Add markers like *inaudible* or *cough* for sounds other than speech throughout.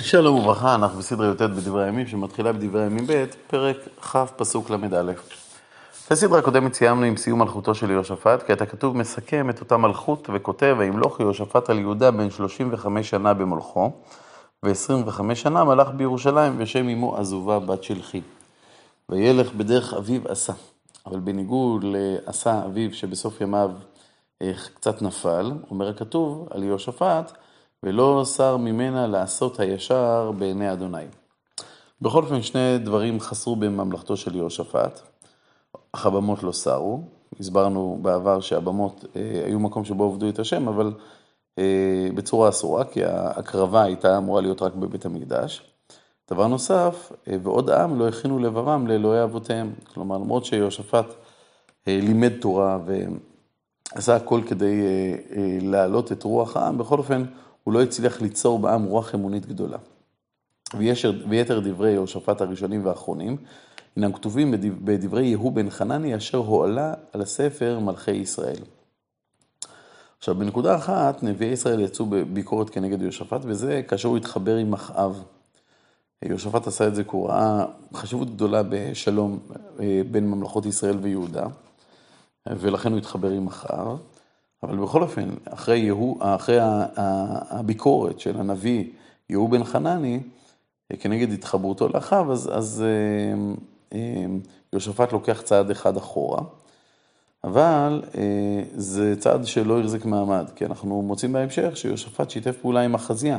שלום וברכה, אנחנו בסדרה י"ט בדברי הימים, שמתחילה בדברי הימים ב', פרק כ', פסוק ל"א. בסדרה הקודמת סיימנו עם סיום מלכותו של יהושפט, כי אתה כתוב מסכם את אותה מלכות וכותב, וימלוך יהושפט על יהודה בן 35 שנה במולכו, ו-25 שנה מלך בירושלים, ושם אמו עזובה בת שלחי. וילך בדרך אביו עשה. אבל בניגוד לעשה אביו, שבסוף ימיו אה, קצת נפל, אומר הכתוב על יהושפט, ולא שר ממנה לעשות הישר בעיני אדוני. בכל אופן, שני דברים חסרו בממלכתו של יהושפט. אך הבמות לא סרו. הסברנו בעבר שהבמות אה, היו מקום שבו עובדו את השם, אבל אה, בצורה אסורה, כי ההקרבה הייתה אמורה להיות רק בבית המקדש. דבר נוסף, אה, ועוד עם לא הכינו לבבם לאלוהי אבותיהם. כלומר, למרות שיהושפט אה, לימד תורה ועשה הכל כדי אה, אה, להעלות את רוח העם, בכל אופן, הוא לא הצליח ליצור בעם רוח אמונית גדולה. וישר, ויתר דברי יהושפט הראשונים והאחרונים, הנם כתובים בדברי יהוא בן חנני, אשר הועלה על הספר מלכי ישראל. עכשיו, בנקודה אחת, נביאי ישראל יצאו בביקורת כנגד יהושפט, וזה כאשר הוא התחבר עם אחאב. יהושפט עשה את זה כי הוא ראה חשיבות גדולה בשלום אה, בין ממלכות ישראל ויהודה, ולכן הוא התחבר עם אחאב. אבל בכל אופן, אחרי, יהוא, אחרי הביקורת של הנביא יהוא בן חנני, כנגד התחברותו לאחיו, אז, אז אה, אה, יהושפט לוקח צעד אחד אחורה, אבל אה, זה צעד שלא החזיק מעמד, כי אנחנו מוצאים בהמשך שיהושפט שיתף פעולה עם אחזיה,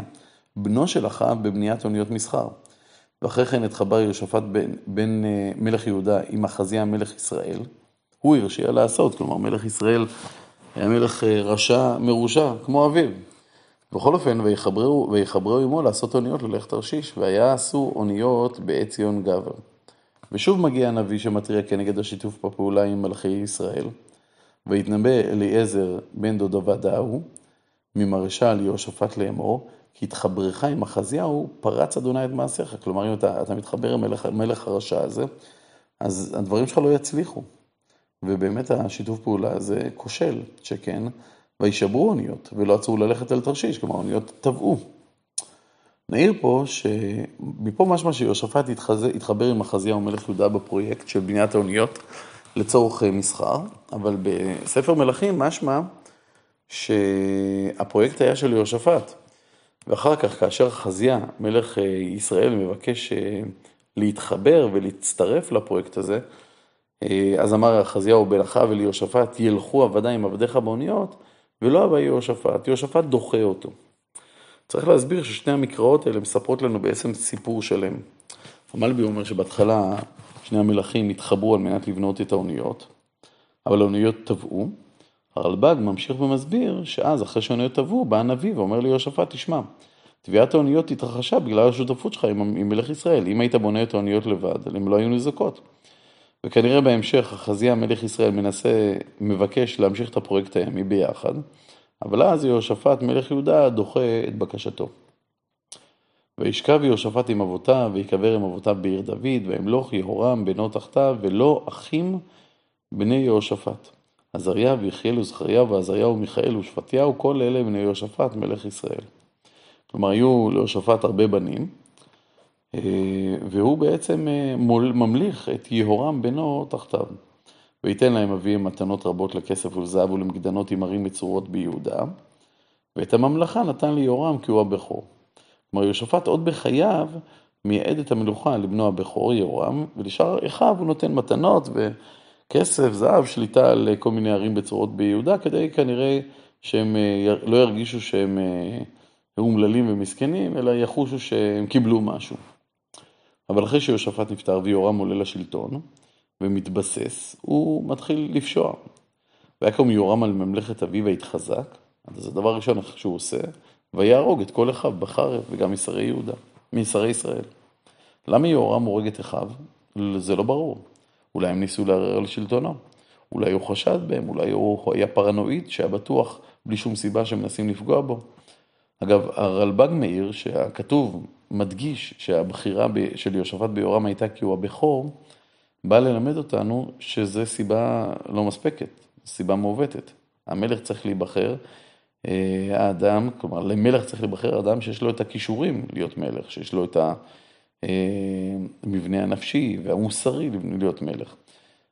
בנו של אחאב בבניית אוניות מסחר. ואחרי כן התחבר יהושפט בין, בין מלך יהודה עם אחזיה מלך ישראל, הוא הרשיע לעשות, כלומר מלך ישראל היה מלך אה, רשע מרושע, כמו אביו. בכל אופן, ויחברו, ויחברו עמו לעשות אוניות ללך תרשיש, והיה עשו אוניות בעת ציון גבר. ושוב מגיע הנביא שמתריע כנגד השיתוף בפעולה עם מלכי ישראל, ויתנבא אליעזר בן דוד עבד ההוא, ממרשה על יהושפט לאמור, כי התחברך עם אחזיהו, פרץ אדוני את מעשיך. כלומר, אם אתה, אתה מתחבר עם מלך, מלך הרשע הזה, אז הדברים שלך לא יצליחו. ובאמת השיתוף פעולה הזה כושל, שכן, וישברו אוניות, ולא עצרו ללכת אל תרשיש, כלומר אוניות טבעו. נעיר פה שמפה משמע שיהושפט התחבר עם אחזיהו מלך יהודה בפרויקט של בניית האוניות לצורך אה, מסחר, אבל בספר מלכים משמע שהפרויקט היה של יהושפט. ואחר כך, כאשר אחזיה, מלך אה, ישראל, מבקש אה, להתחבר ולהצטרף לפרויקט הזה, אז אמר אחזיהו אחאב אל יהושפט, ילכו עבדי עם עבדיך באוניות, ולא אבא יהושפט, יהושפט דוחה אותו. צריך להסביר ששני המקראות האלה מספרות לנו בעצם סיפור שלם. המלבי אומר שבהתחלה שני המלכים התחברו על מנת לבנות את האוניות, אבל האוניות טבעו. הרלב"ג ממשיך ומסביר שאז, אחרי שהאוניות טבעו, בא הנביא ואומר ליהושפט, תשמע, תביעת האוניות התרחשה בגלל השותפות שלך עם, עם מלך ישראל. אם היית בונה את האוניות לבד, הן לא היו נזקות. וכנראה בהמשך אחזיה מלך ישראל מנסה, מבקש להמשיך את הפרויקט הימי ביחד, אבל אז יהושפט מלך יהודה דוחה את בקשתו. וישכב יהושפט עם אבותיו, ויקבר עם אבותיו בעיר דוד, וימלוך יהורם בנו תחתיו, ולא אחים בני יהושפט. עזריה ויחיאל וזכריה ועזריה ומיכאל ושפטיהו, כל אלה בני יהושפט מלך ישראל. כלומר, היו ליהושפט הרבה בנים, והוא בעצם אה, ממליך את יהורם בנו תחתיו. וייתן להם אביהם מתנות רבות לכסף ולזהב ולמגדנות עם ערים מצורות ביהודה, ואת הממלכה נתן ליהורם כי הוא הבכור. כלומר, יהושפט עוד בחייו מייעד את המלוכה לבנו הבכור, יהורם, ולשאר אחיו הוא נותן מתנות וכסף, זהב, שליטה על כל מיני ערים בצורות ביהודה, כדי כנראה שהם אה, לא ירגישו שהם אומללים ומסכנים, אלא יחושו שהם קיבלו משהו. אבל אחרי שיהושפט נפטר ויורם עולה לשלטון ומתבסס, הוא מתחיל לפשוע. ויקום יורם על ממלכת אביו והתחזק, אז הדבר הראשון שהוא עושה, ויהרוג את כל אחיו בחרב וגם משרי יהודה, משרי ישראל. למה יהורם הורג את אחיו? זה לא ברור. אולי הם ניסו לערער על שלטונו. אולי הוא חשד בהם, אולי הוא היה פרנואיד שהיה בטוח בלי שום סיבה שמנסים לפגוע בו. אגב, הרלב"ג מעיר שהכתוב מדגיש שהבחירה של יהושפט ביורם הייתה כי הוא הבכור, בא ללמד אותנו שזו סיבה לא מספקת, סיבה מעוותת. המלך צריך להיבחר האדם, כלומר למלך צריך להיבחר אדם שיש לו את הכישורים להיות מלך, שיש לו את המבנה הנפשי והמוסרי להיות מלך.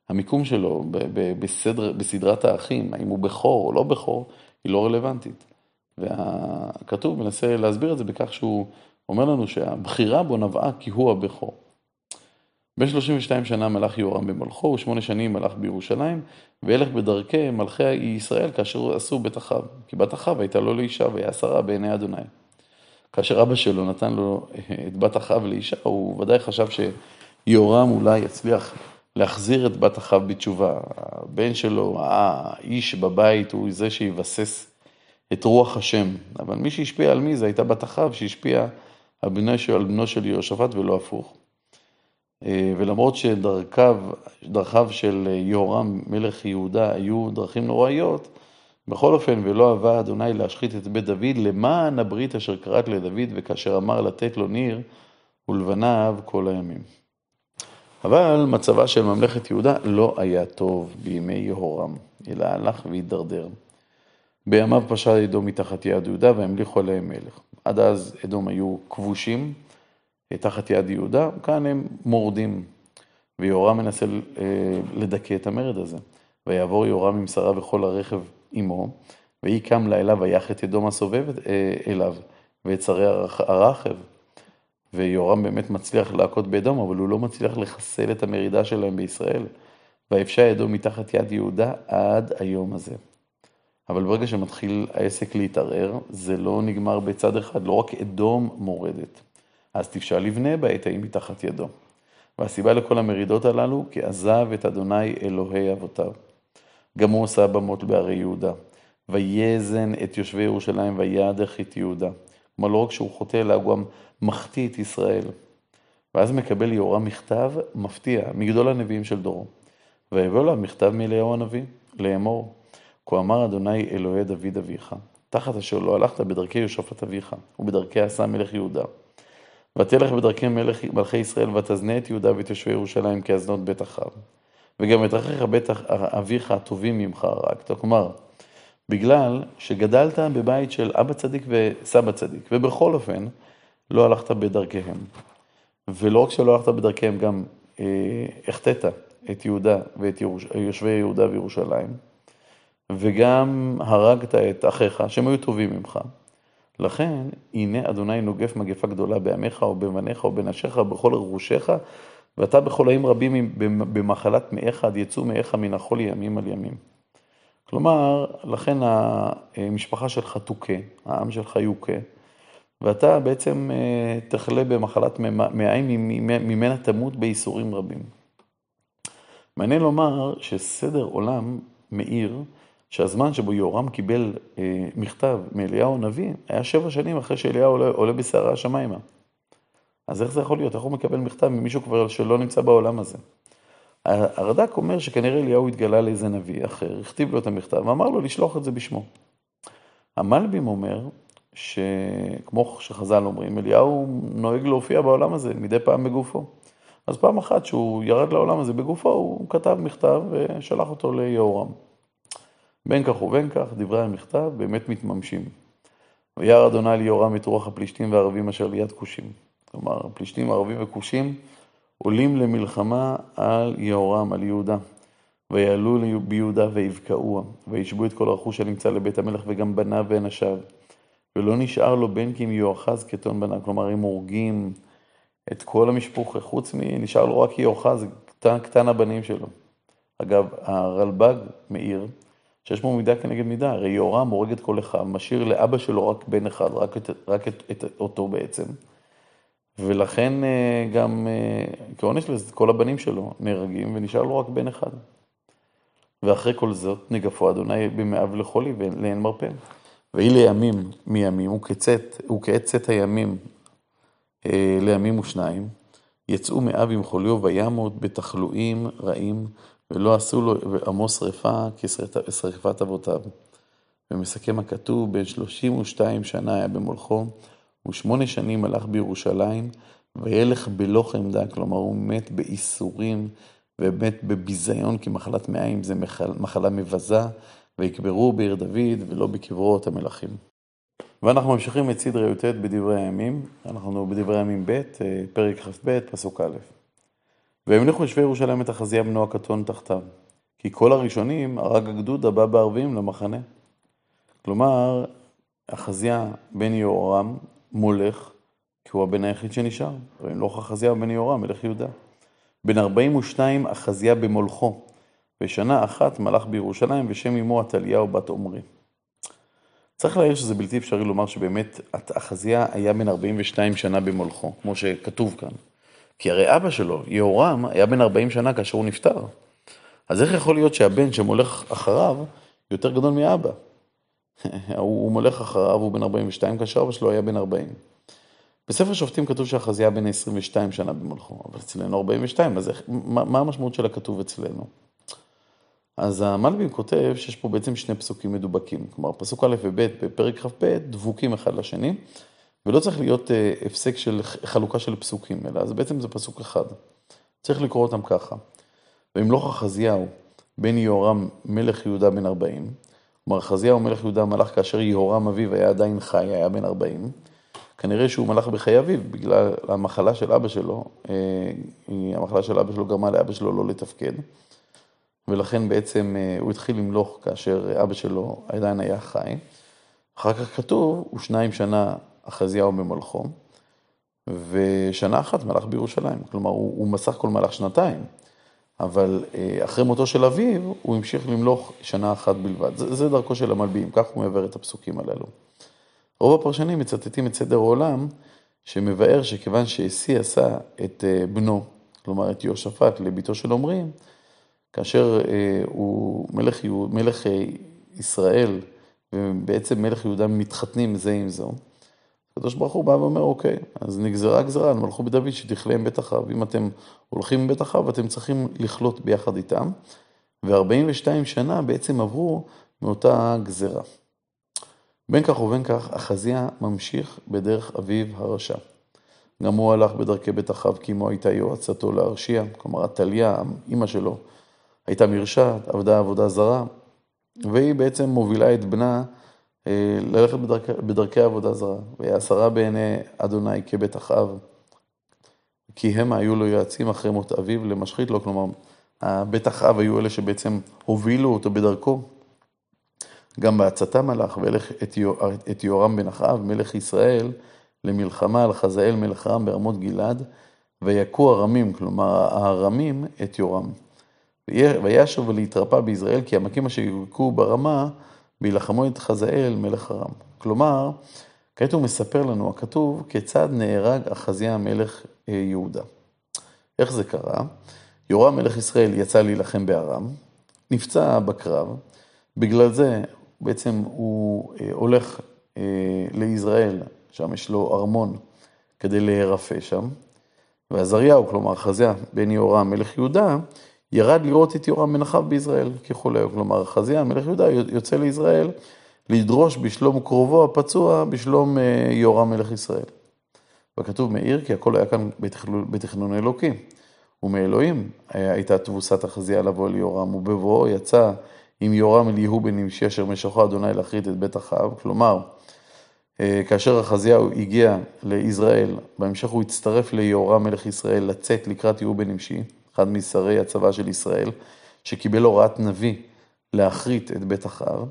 המיקום שלו בסדר, בסדרת האחים, האם הוא בכור או לא בכור, היא לא רלוונטית. והכתוב מנסה להסביר את זה בכך שהוא אומר לנו שהבחירה בו נבעה כי הוא הבכור. ב-32 שנה מלך יורם במלכו, ושמונה שנים מלך בירושלים, והלך בדרכי מלכי ישראל כאשר עשו בית אחאב. כי בת אחאב הייתה לו לאישה והיה שרה בעיני אדוני. כאשר אבא שלו נתן לו את בת אחאב לאישה, הוא ודאי חשב שיורם אולי יצליח להחזיר את בת אחאב בתשובה. הבן שלו, האיש בבית, הוא זה שיבסס את רוח השם. אבל מי שהשפיע על מי זה הייתה בת אחאב שהשפיעה על בנו של יהושפט ולא הפוך. אה, ולמרות שדרכיו של יהורם מלך יהודה היו דרכים נוראיות, בכל אופן, ולא אהבה אדוני להשחית את בית דוד למען הברית אשר קראת לדוד וכאשר אמר לתת לו ניר ולבניו כל הימים. אבל מצבה של ממלכת יהודה לא היה טוב בימי יהורם, אלא הלך והידרדר. בימיו פשע אדום מתחת יד יהודה והמליכו עליהם מלך. עד אז אדום היו כבושים, תחת יד יהודה, כאן הם מורדים. ויורם מנסה אה, לדכא את המרד הזה. ויעבור יורם עם שרה וכל הרכב עמו, ויהי קם לילה ויח את אדום הסובב אה, אליו, ואת שרי הרכב. ויורם באמת מצליח להכות באדום, אבל הוא לא מצליח לחסל את המרידה שלהם בישראל. ויפשע אדום מתחת יד יהודה עד היום הזה. אבל ברגע שמתחיל העסק להתערער, זה לא נגמר בצד אחד, לא רק אדום מורדת. אז תפשע לבנה בעת ההיא מתחת ידו. והסיבה לכל המרידות הללו, כי עזב את אדוני אלוהי אבותיו. גם הוא עשה במות בערי יהודה. ויזן את יושבי ירושלים וידך את יהודה. כלומר, לא רק שהוא חוטא, אלא הוא גם מחטיא את ישראל. ואז מקבל יהורם מכתב מפתיע מגדול הנביאים של דורו. ויבוא לה מכתב מאליהו הנביא, לאמור, כה אמר אדוני אלוהי דוד אביך, תחת אשר לא הלכת בדרכי יושפת אביך, ובדרכי עשה מלך יהודה. ותלך בדרכי מלך, מלכי ישראל, ותזנה את יהודה ואת יושבי ירושלים כאזנות בית אחאב. וגם את דרכיך בית אביך הטובים ממך הרגת. כלומר, בגלל שגדלת בבית של אבא צדיק וסבא צדיק, ובכל אופן, לא הלכת בדרכיהם. ולא רק שלא הלכת בדרכיהם, גם אה, החטאת את יהודה ואת ירוש... יושבי יהודה וירושלים, וגם הרגת את אחיך, שהם היו טובים ממך. לכן, הנה אדוני נוגף מגפה גדולה בעמך או בבניך או בנשיך ובכל רכושך, ואתה בחולאים רבים במחלת מאיך עד יצאו מאיך מן החול ימים על ימים. כלומר, לכן המשפחה שלך תוכה, העם שלך יוכה, ואתה בעצם אה, תחלה במחלת מעיים ממנה תמות בייסורים רבים. מעניין לומר שסדר עולם מאיר שהזמן שבו יהורם קיבל אה, מכתב מאליהו הנביא, היה שבע שנים אחרי שאליהו עולה, עולה בסערה השמיימה. אז איך זה יכול להיות? איך הוא מקבל מכתב ממישהו כבר שלא נמצא בעולם הזה? הרד"ק אומר שכנראה אליהו התגלה לאיזה נביא אחר, הכתיב לו את המכתב ואמר לו לשלוח את זה בשמו. המלבים אומר שכמו שחז"ל אומרים, אליהו נוהג להופיע בעולם הזה מדי פעם בגופו. אז פעם אחת שהוא ירד לעולם הזה בגופו, הוא כתב מכתב ושלח אותו ליהורם. בין כך ובין כך, דברי המכתב באמת מתממשים. וירא אדוני ליהורם את רוח הפלישתים והערבים אשר ליד כושים. כלומר, הפלישתים, הערבים וכושים עולים למלחמה על יהורם, על יהודה. ויעלו ביהודה ויבקעוה, וישבו את כל הרכוש הנמצא לבית המלך וגם בניו ואנשיו. ולא נשאר לו בן כי אם יואחז כתון בניו. כלומר, הם הורגים את כל המשפוך, חוץ מ... נשאר לו רק יואחז, קטן, קטן הבנים שלו. אגב, הרלב"ג מעיר שיש בו מידה כנגד מידה, הרי יהורם הורג את כל אחד, משאיר לאבא שלו רק בן אחד, רק את, רק את, את אותו בעצם. ולכן אה, גם אה, כעונש לזה, כל הבנים שלו נהרגים ונשאר לו רק בן אחד. ואחרי כל זאת נגפו אדוני במאב לחולי ולאין מרפא. ויהי לימים מימים וכצאת, וכעצת הימים אה, לימים ושניים, יצאו מאב עם חוליו וימות בתחלואים רעים ולא עשו לו עמו שרפה כשרפת אבותיו. ומסכם הכתוב, בן שלושים ושתיים שנה היה במולכו, ושמונה שנים הלך בירושלים, וילך בלא חמדה, כלומר הוא מת בייסורים, ומת בביזיון, כי מחלת מעיים זה מחלה מבזה, ויקברו בעיר דוד ולא בקברות המלכים. ואנחנו ממשיכים את סדרי י"ט בדברי הימים, אנחנו בדברי הימים ב', אה, פרק כ"ב, פסוק א'. והמליכו יושבי ירושלים את אחזיה בנו הקטון תחתיו, כי כל הראשונים הרג הגדוד הבא בערבים למחנה. כלומר, אחזיה בן יהורם מולך, כי הוא הבן היחיד שנשאר, וימלוך אחזיה בן יהורם מלך יהודה. בן 42 אחזיה במולכו, ושנה אחת מלך בירושלים, ושם אמו עתליהו בת עומרי. צריך להעיר שזה בלתי אפשרי לומר שבאמת אחזיה היה בן 42 שנה במולכו, כמו שכתוב כאן. כי הרי אבא שלו, יהורם, היה בן 40 שנה כאשר הוא נפטר. אז איך יכול להיות שהבן שמולך אחריו יותר גדול מאבא? *laughs* הוא מולך אחריו, הוא בן 42, כאשר אבא שלו היה בן 40. בספר שופטים כתוב שאחזיה בן 22 שנה במולכו, אבל אצלנו 42, אז איך, מה, מה המשמעות של הכתוב אצלנו? אז המלבים כותב שיש פה בעצם שני פסוקים מדובקים. כלומר, פסוק א' וב' בפרק כ"ב דבוקים אחד לשני, ולא צריך להיות אה, הפסק של חלוקה של פסוקים, אלא אז בעצם זה פסוק אחד. צריך לקרוא אותם ככה. וימלוך אחזיהו בן יהורם מלך יהודה בן 40, כלומר אחזיהו מלך יהודה מלך כאשר יהורם אביו היה עדיין חי, היה בן 40. כנראה שהוא מלך בחיי אביו, בגלל המחלה של אבא שלו, אה, המחלה של אבא שלו גרמה לאבא שלו לא לתפקד. ולכן בעצם אה, הוא התחיל למלוך כאשר אבא שלו עדיין היה חי. אחר כך כתוב, ושניים שנה אחזיהו במלכו, ושנה אחת מלך בירושלים. כלומר, הוא, הוא בסך הכל מלך שנתיים, אבל אה, אחרי מותו של אביו, הוא המשיך למלוך שנה אחת בלבד. זה, זה דרכו של המלביאים, כך הוא מעבר את הפסוקים הללו. רוב הפרשנים מצטטים את סדר העולם, שמבאר שכיוון שאסי עשה את אה, בנו, כלומר את יהושפט לביתו של עומרי, כאשר אה, הוא מלך, מלך ישראל, ובעצם מלך יהודה מתחתנים זה עם זו, הקדוש ברוך הוא בא ואומר, אוקיי, אז נגזרה גזרה על מלכו בדוד שתכלה עם בית אחאב. אם אתם הולכים עם בית אחאב, אתם צריכים לחלות ביחד איתם. ו-42 שנה בעצם עברו מאותה גזרה. בין כך ובין כך, אחזיה ממשיך בדרך אביו הרשע. גם הוא הלך בדרכי בית אחאב, כי אמו הייתה יועצתו להרשיע, כלומר, עתליה, אימא שלו, הייתה מרשעת, עבדה עבודה זרה, והיא בעצם מובילה את בנה ללכת בדרכ, בדרכי עבודה זרה. והיא עשרה בעיני אדוני כבית אחאב, כי הם היו לו יועצים אחרי מות אביו למשחית לו, כלומר, בית אחאב היו אלה שבעצם הובילו אותו בדרכו. גם בעצתם הלך והלך את יהורם בן אחאב, מלך ישראל, למלחמה על חזאל מלך רם ברמות גלעד, ויכו ארמים, כלומר הארמים, את יורם. וישוב ולהתרפא ביזרעאל, כי המכים אשר יוכו ברמה, וילחמו את חזאל מלך ארם. כלומר, כעת הוא מספר לנו, הכתוב, כיצד נהרג אחזיה מלך אה, יהודה. איך זה קרה? יורם מלך ישראל יצא להילחם בארם, נפצע בקרב, בגלל זה בעצם הוא אה, הולך אה, ליזרעאל, שם יש לו ארמון, כדי להירפא שם, ועזריהו, כלומר חזיה בן יהורם מלך יהודה, ירד לראות את יורם בן אחאב בישראל ככולי, כלומר חזיה מלך יהודה יוצא לישראל לדרוש בשלום קרובו הפצוע, בשלום אה, יורם מלך ישראל. וכתוב מאיר כי הכל היה כאן בתכנון אלוקי. ומאלוהים הייתה תבוסת החזייה לבוא ליורם, ובבואו יצא עם יורם אל יהוא בן נמשי אשר משכו אדוני להכרית את בית אחאב, כלומר, אה, כאשר החזיהו הגיע לישראל, בהמשך הוא הצטרף ליהורם מלך ישראל לצאת לקראת יהוא בן נמשי, אחד משרי הצבא של ישראל, שקיבל הוראת נביא להכרית את בית אחאב,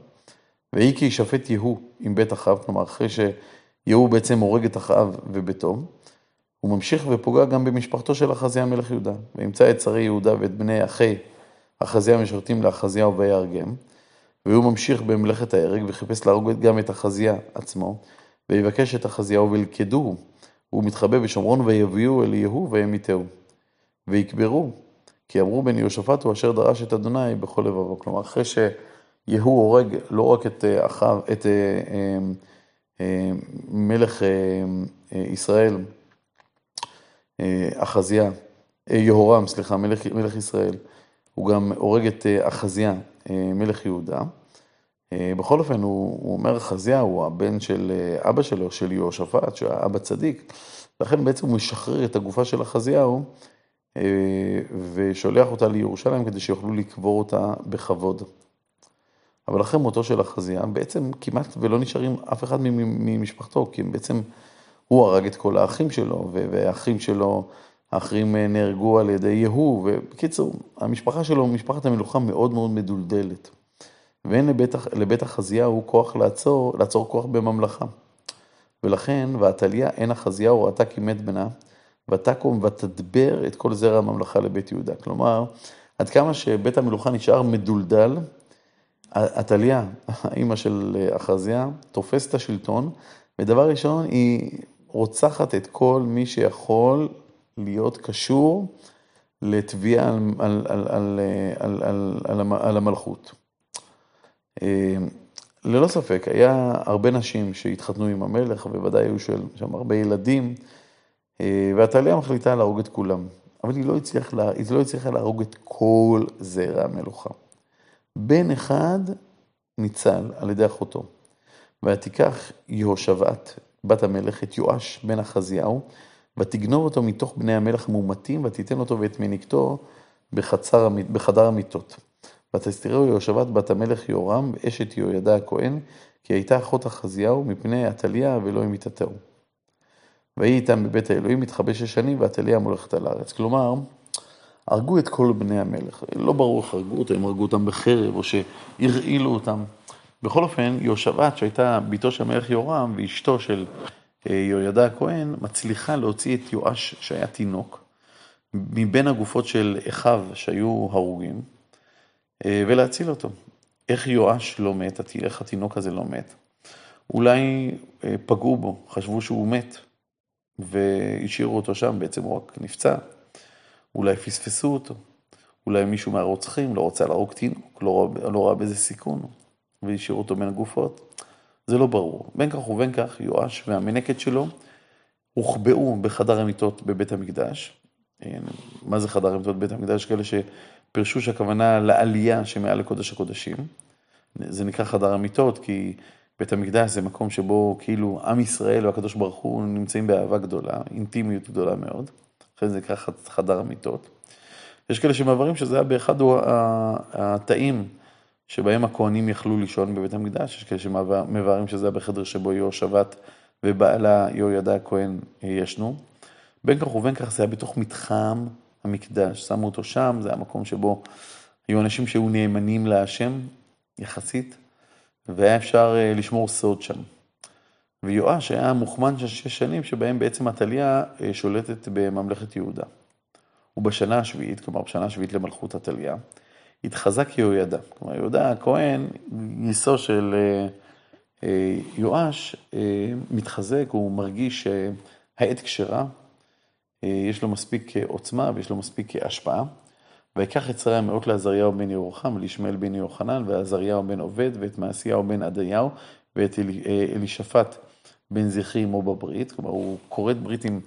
ויהי כי ישפט יהוא עם בית אחאב, כלומר אחרי שיהוא בעצם הורג את אחאב וביתו, הוא ממשיך ופוגע גם במשפחתו של אחזיה מלך יהודה, וימצא את שרי יהודה ואת בני אחי אחזיה משרתים לאחזיהו ויהרגם, והוא ממשיך במלאכת ההרג וחיפש להרוג גם את אחזיה עצמו, ויבקש את אחזיהו וילכדוהו, והוא מתחבא בשומרון ויביאו אל יהוא וימיתהו. ויקברו, כי אמרו בן יהושפט הוא אשר דרש את אדוני בכל לבבו. כלומר, אחרי שיהוא הורג לא רק את אה, אחאב, את אה, אה, מלך ישראל, אחזיה, יהורם, סליחה, מלך, מלך ישראל, הוא גם הורג את אחזיה, מלך יהודה. בכל אופן, הוא, הוא אומר, אחזיה הוא הבן של אבא שלו, של יהושפט, שהיה אבא צדיק. לכן בעצם הוא משחרר את הגופה של אחזיהו ושולח אותה לירושלים כדי שיוכלו לקבור אותה בכבוד. אבל אחרי מותו של אחזיה, בעצם כמעט ולא נשארים אף אחד ממשפחתו, כי בעצם הוא הרג את כל האחים שלו, והאחים שלו, האחרים נהרגו על ידי יהוא, ובקיצור, המשפחה שלו, משפחת המלוכה מאוד מאוד מדולדלת. ואין לבית, לבית אחזיהו כוח לעצור, לעצור כוח בממלכה. ולכן, ועתליה אין אחזיהו ראתה כי מת בנה, ותקום ותדבר את כל זרע הממלכה לבית יהודה. כלומר, עד כמה שבית המלוכה נשאר מדולדל, עתליה, האימא של אחזיה, תופסת את השלטון, ודבר ראשון, היא רוצחת את כל מי שיכול להיות קשור לתביעה על, על, על, על, על, על, על, על המלכות. אה, ללא ספק, היה הרבה נשים שהתחתנו עם המלך, ובוודאי היו שם הרבה ילדים, ועתליה מחליטה להרוג את כולם. אבל היא לא, הצליחה, לה, לא הצליחה להרוג את כל זרע המלוכה. בן אחד ניצל על ידי אחותו. ותיקח יהושבת, בת המלך, את יואש בן אחזיהו, ותגנוב אותו מתוך בני המלך המומתים, ותיתן אותו ואת מניקתו בחצר, בחדר המיטות. ותסתירהו יהושבת בת המלך יורם, אשת יהוידע הכהן, כי הייתה אחות אחזיהו מפני עתליה ולא יתעתרו. ויהי איתם בבית האלוהים מתחבא שש שנים, ועתליה מולכת על הארץ. כלומר, הרגו את כל בני המלך. לא ברור איך הרגו אותם, אם הרגו אותם בחרב, או שהרעילו אותם. בכל אופן, יהושבת, שהייתה בתו של המלך יורם, ואשתו של אה, יהוידע הכהן, מצליחה להוציא את יואש, שהיה תינוק, מבין הגופות של אחיו שהיו הרוגים, אה, ולהציל אותו. איך יואש לא מת, איך התינוק הזה לא מת? אולי אה, פגעו בו, חשבו שהוא מת, והשאירו אותו שם, בעצם הוא רק נפצע. אולי פספסו אותו. אולי מישהו מהרוצחים לא רוצה להרוג תינוק, לא, לא ראה בזה סיכון, והשאירו אותו בין הגופות. זה לא ברור. בין כך ובין כך, יואש והמנקת שלו הוחבאו בחדר המיטות בבית המקדש. אה, מה זה חדר המיטות בבית המקדש? כאלה שפירשו שהכוונה לעלייה שמעל לקודש הקודשים. זה נקרא חדר המיטות, כי בית המקדש זה מקום שבו כאילו עם ישראל והקדוש ברוך הוא נמצאים באהבה גדולה, אינטימיות גדולה מאוד. לכן זה נקרא חדר המיטות. יש כאלה שמעברים שזה היה באחד התאים שבהם הכוהנים יכלו לישון בבית המקדש, יש כאלה שמבארים שזה היה בחדר שבו יהושבת ובעלה יהוידע הכהן ישנו. בין כך ובין כך זה היה בתוך מתחם המקדש, שמו אותו שם, זה היה מקום שבו היו אנשים שהיו נאמנים להשם, יחסית, והיה אפשר אה, לשמור סוד שם. ויואש היה מוכמן של שש שנים שבהם בעצם עתליה אה, שולטת בממלכת יהודה. ובשנה השביעית, כלומר בשנה השביעית למלכות עתליה, התחזק יהוידע. כלומר, יהודה הכהן, גיסו של אה, יואש, מתחזק, הוא מרגיש שהעת כשרה, יש לו מספיק עוצמה ויש לו מספיק השפעה. ויקח את שרי המאות לעזריהו בן ירוחם, ולישמעאל בן יוחנן, ועזריהו בן עובד, ואת מעשיהו בן עדיהו, ואת אל, אה, אלישפט בן זכרי עמו בברית. כלומר, הוא כורת ברית עם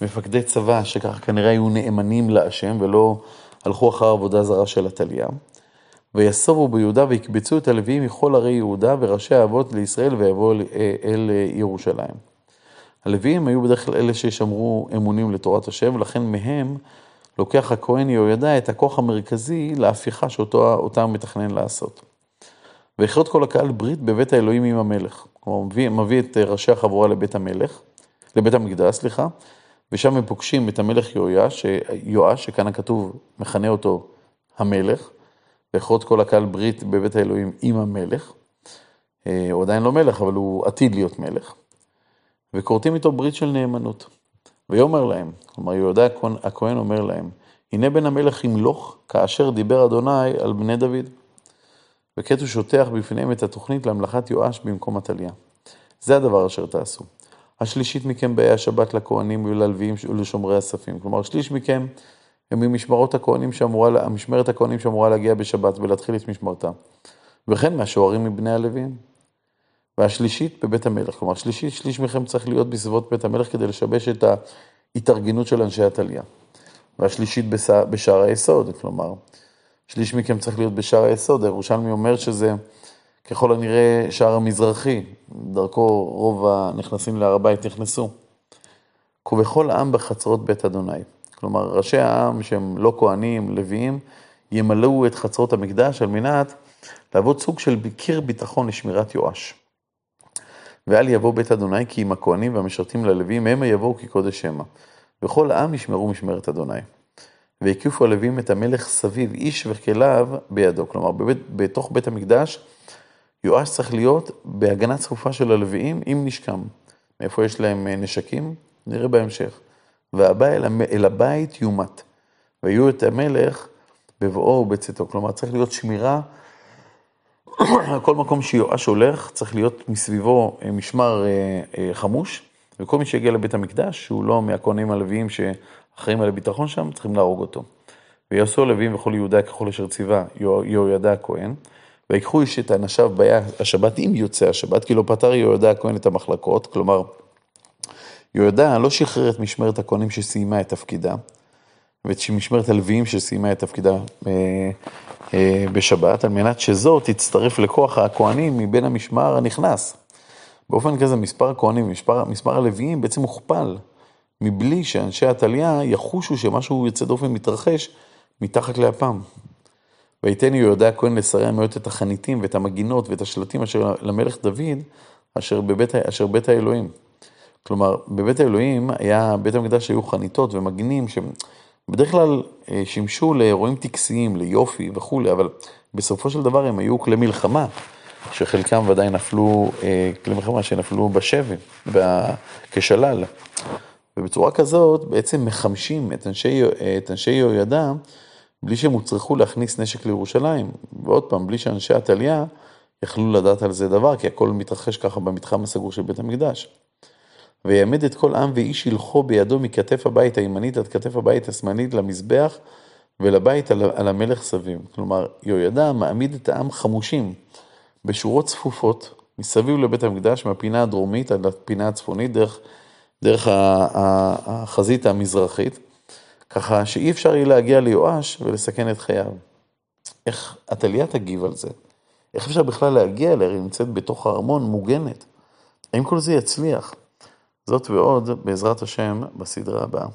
מפקדי צבא, שככה כנראה היו נאמנים להשם, ולא הלכו אחר עבודה זרה של עתליה. ויסובו ביהודה ויקבצו את הלוויים מכל ערי יהודה וראשי האבות לישראל ויבואו אל, אה, אל ירושלים. הלוויים היו בדרך כלל אלה שישמרו אמונים לתורת השם, ולכן מהם לוקח הכהן יהוידע את הכוח המרכזי להפיכה שאותה הוא מתכנן לעשות. ויכרות כל הקהל ברית בבית האלוהים עם המלך. כלומר, מביא, מביא את ראשי החבורה לבית המלך, לבית המקדש, סליחה, ושם הם פוגשים את המלך יואש, יואש, שכאן הכתוב מכנה אותו המלך, ויכרות כל הקהל ברית בבית האלוהים עם המלך. אה, הוא עדיין לא מלך, אבל הוא עתיד להיות מלך. וכורתים איתו ברית של נאמנות. ויאמר להם, כלומר יהודה הכהן אומר להם, הנה בן המלך ימלוך כאשר דיבר אדוני על בני דוד. וכעת הוא שוטח בפניהם את התוכנית להמלכת יואש במקום עתליה. זה הדבר אשר תעשו. השלישית מכם באי השבת לכהנים וללוויים ולשומרי הספים. כלומר, שליש מכם הם ממשמרות הכהנים שאמורה, משמרת הכהנים שאמורה להגיע בשבת ולהתחיל את משמרתה. וכן מהשוערים מבני הלוויים. והשלישית בבית המלך. כלומר, שלישית, שליש מכם צריך להיות בסביבות בית המלך כדי לשבש את ההתארגנות של אנשי עתליה. והשלישית בשער היסוד, כלומר, שליש מכם צריך להיות בשער היסוד. הירושלמי אומר שזה ככל הנראה שער המזרחי, דרכו רוב הנכנסים להר הבית נכנסו. כבכל העם בחצרות בית אדוני. כלומר, ראשי העם שהם לא כהנים, לוויים, ימלאו את חצרות המקדש על מנת להוות סוג של קיר ביטחון לשמירת יואש. ואל יבוא בית אדוני כי אם הכהנים והמשרתים ללווים המה יבואו כי קודש המה. וכל העם ישמרו משמרת אדוני. והקיפו הלווים את המלך סביב איש וכליו בידו. כלומר, בבית, בתוך בית המקדש, יואש צריך להיות בהגנה צפופה של הלוויים עם נשקם. מאיפה יש להם אה, נשקים? נראה בהמשך. והבא אל, אל הבית יומת. ויהיו את המלך בבואו ובצאתו. כלומר, צריך להיות שמירה. *coughs* כל מקום שיואש הולך, צריך להיות מסביבו אה, משמר אה, חמוש, וכל מי שיגיע לבית המקדש, שהוא לא מהכהנים הלוויים שאחראים על הביטחון שם, צריכים להרוג אותו. ויעשו הלוויים וכל יהודה ככל אשר ציווה יהוידע הכהן, ויקחו איש את אנשיו ביה השבת אם יוצא השבת, כי לא פטר יהוידע הכהן את המחלקות, כלומר, יהוידע לא שחרר את משמרת הכהנים שסיימה את תפקידה, ואת משמרת הלוויים שסיימה את תפקידה אה, אה, בשבת, על מנת שזו תצטרף לכוח הכהנים מבין המשמר הנכנס. באופן כזה מספר הכהנים ומספר מספר הלוויים בעצם מוכפל, מבלי שאנשי עתליה יחושו שמשהו יוצא דופן מתרחש מתחת לאפם. ויתן יהודה הכהן לשרי המאות את החניתים ואת המגינות ואת השלטים אשר למלך דוד, אשר בבית, אשר בית האלוהים. כלומר, בבית האלוהים היה, בית המקדש היו חניתות ומגינים שבדרך כלל אה, שימשו לאירועים טקסיים, ליופי וכולי, אבל בסופו של דבר הם היו כלי מלחמה. שחלקם ודאי נפלו, אה, כלי מלחמה שנפלו בשבי, כשלל. ובצורה כזאת בעצם מחמשים את אנשי, את אנשי יהוידע בלי שהם הוצרכו להכניס נשק לירושלים. ועוד פעם, בלי שאנשי עתליה יכלו לדעת על זה דבר, כי הכל מתרחש ככה במתחם הסגור של בית המקדש. ויעמד את כל עם ואיש הלכו בידו מכתף הבית הימנית עד כתף הבית השמאלית למזבח ולבית על, על המלך סביב. כלומר, יהוידע מעמיד את העם חמושים. בשורות צפופות מסביב לבית המקדש, מהפינה הדרומית עד לפינה הצפונית, דרך, דרך החזית המזרחית, ככה שאי אפשר יהיה להגיע ליואש ולסכן את חייו. איך עתליה תגיב על זה? איך אפשר בכלל להגיע אליה? היא נמצאת בתוך הארמון, מוגנת. האם כל זה יצליח? זאת ועוד, בעזרת השם, בסדרה הבאה.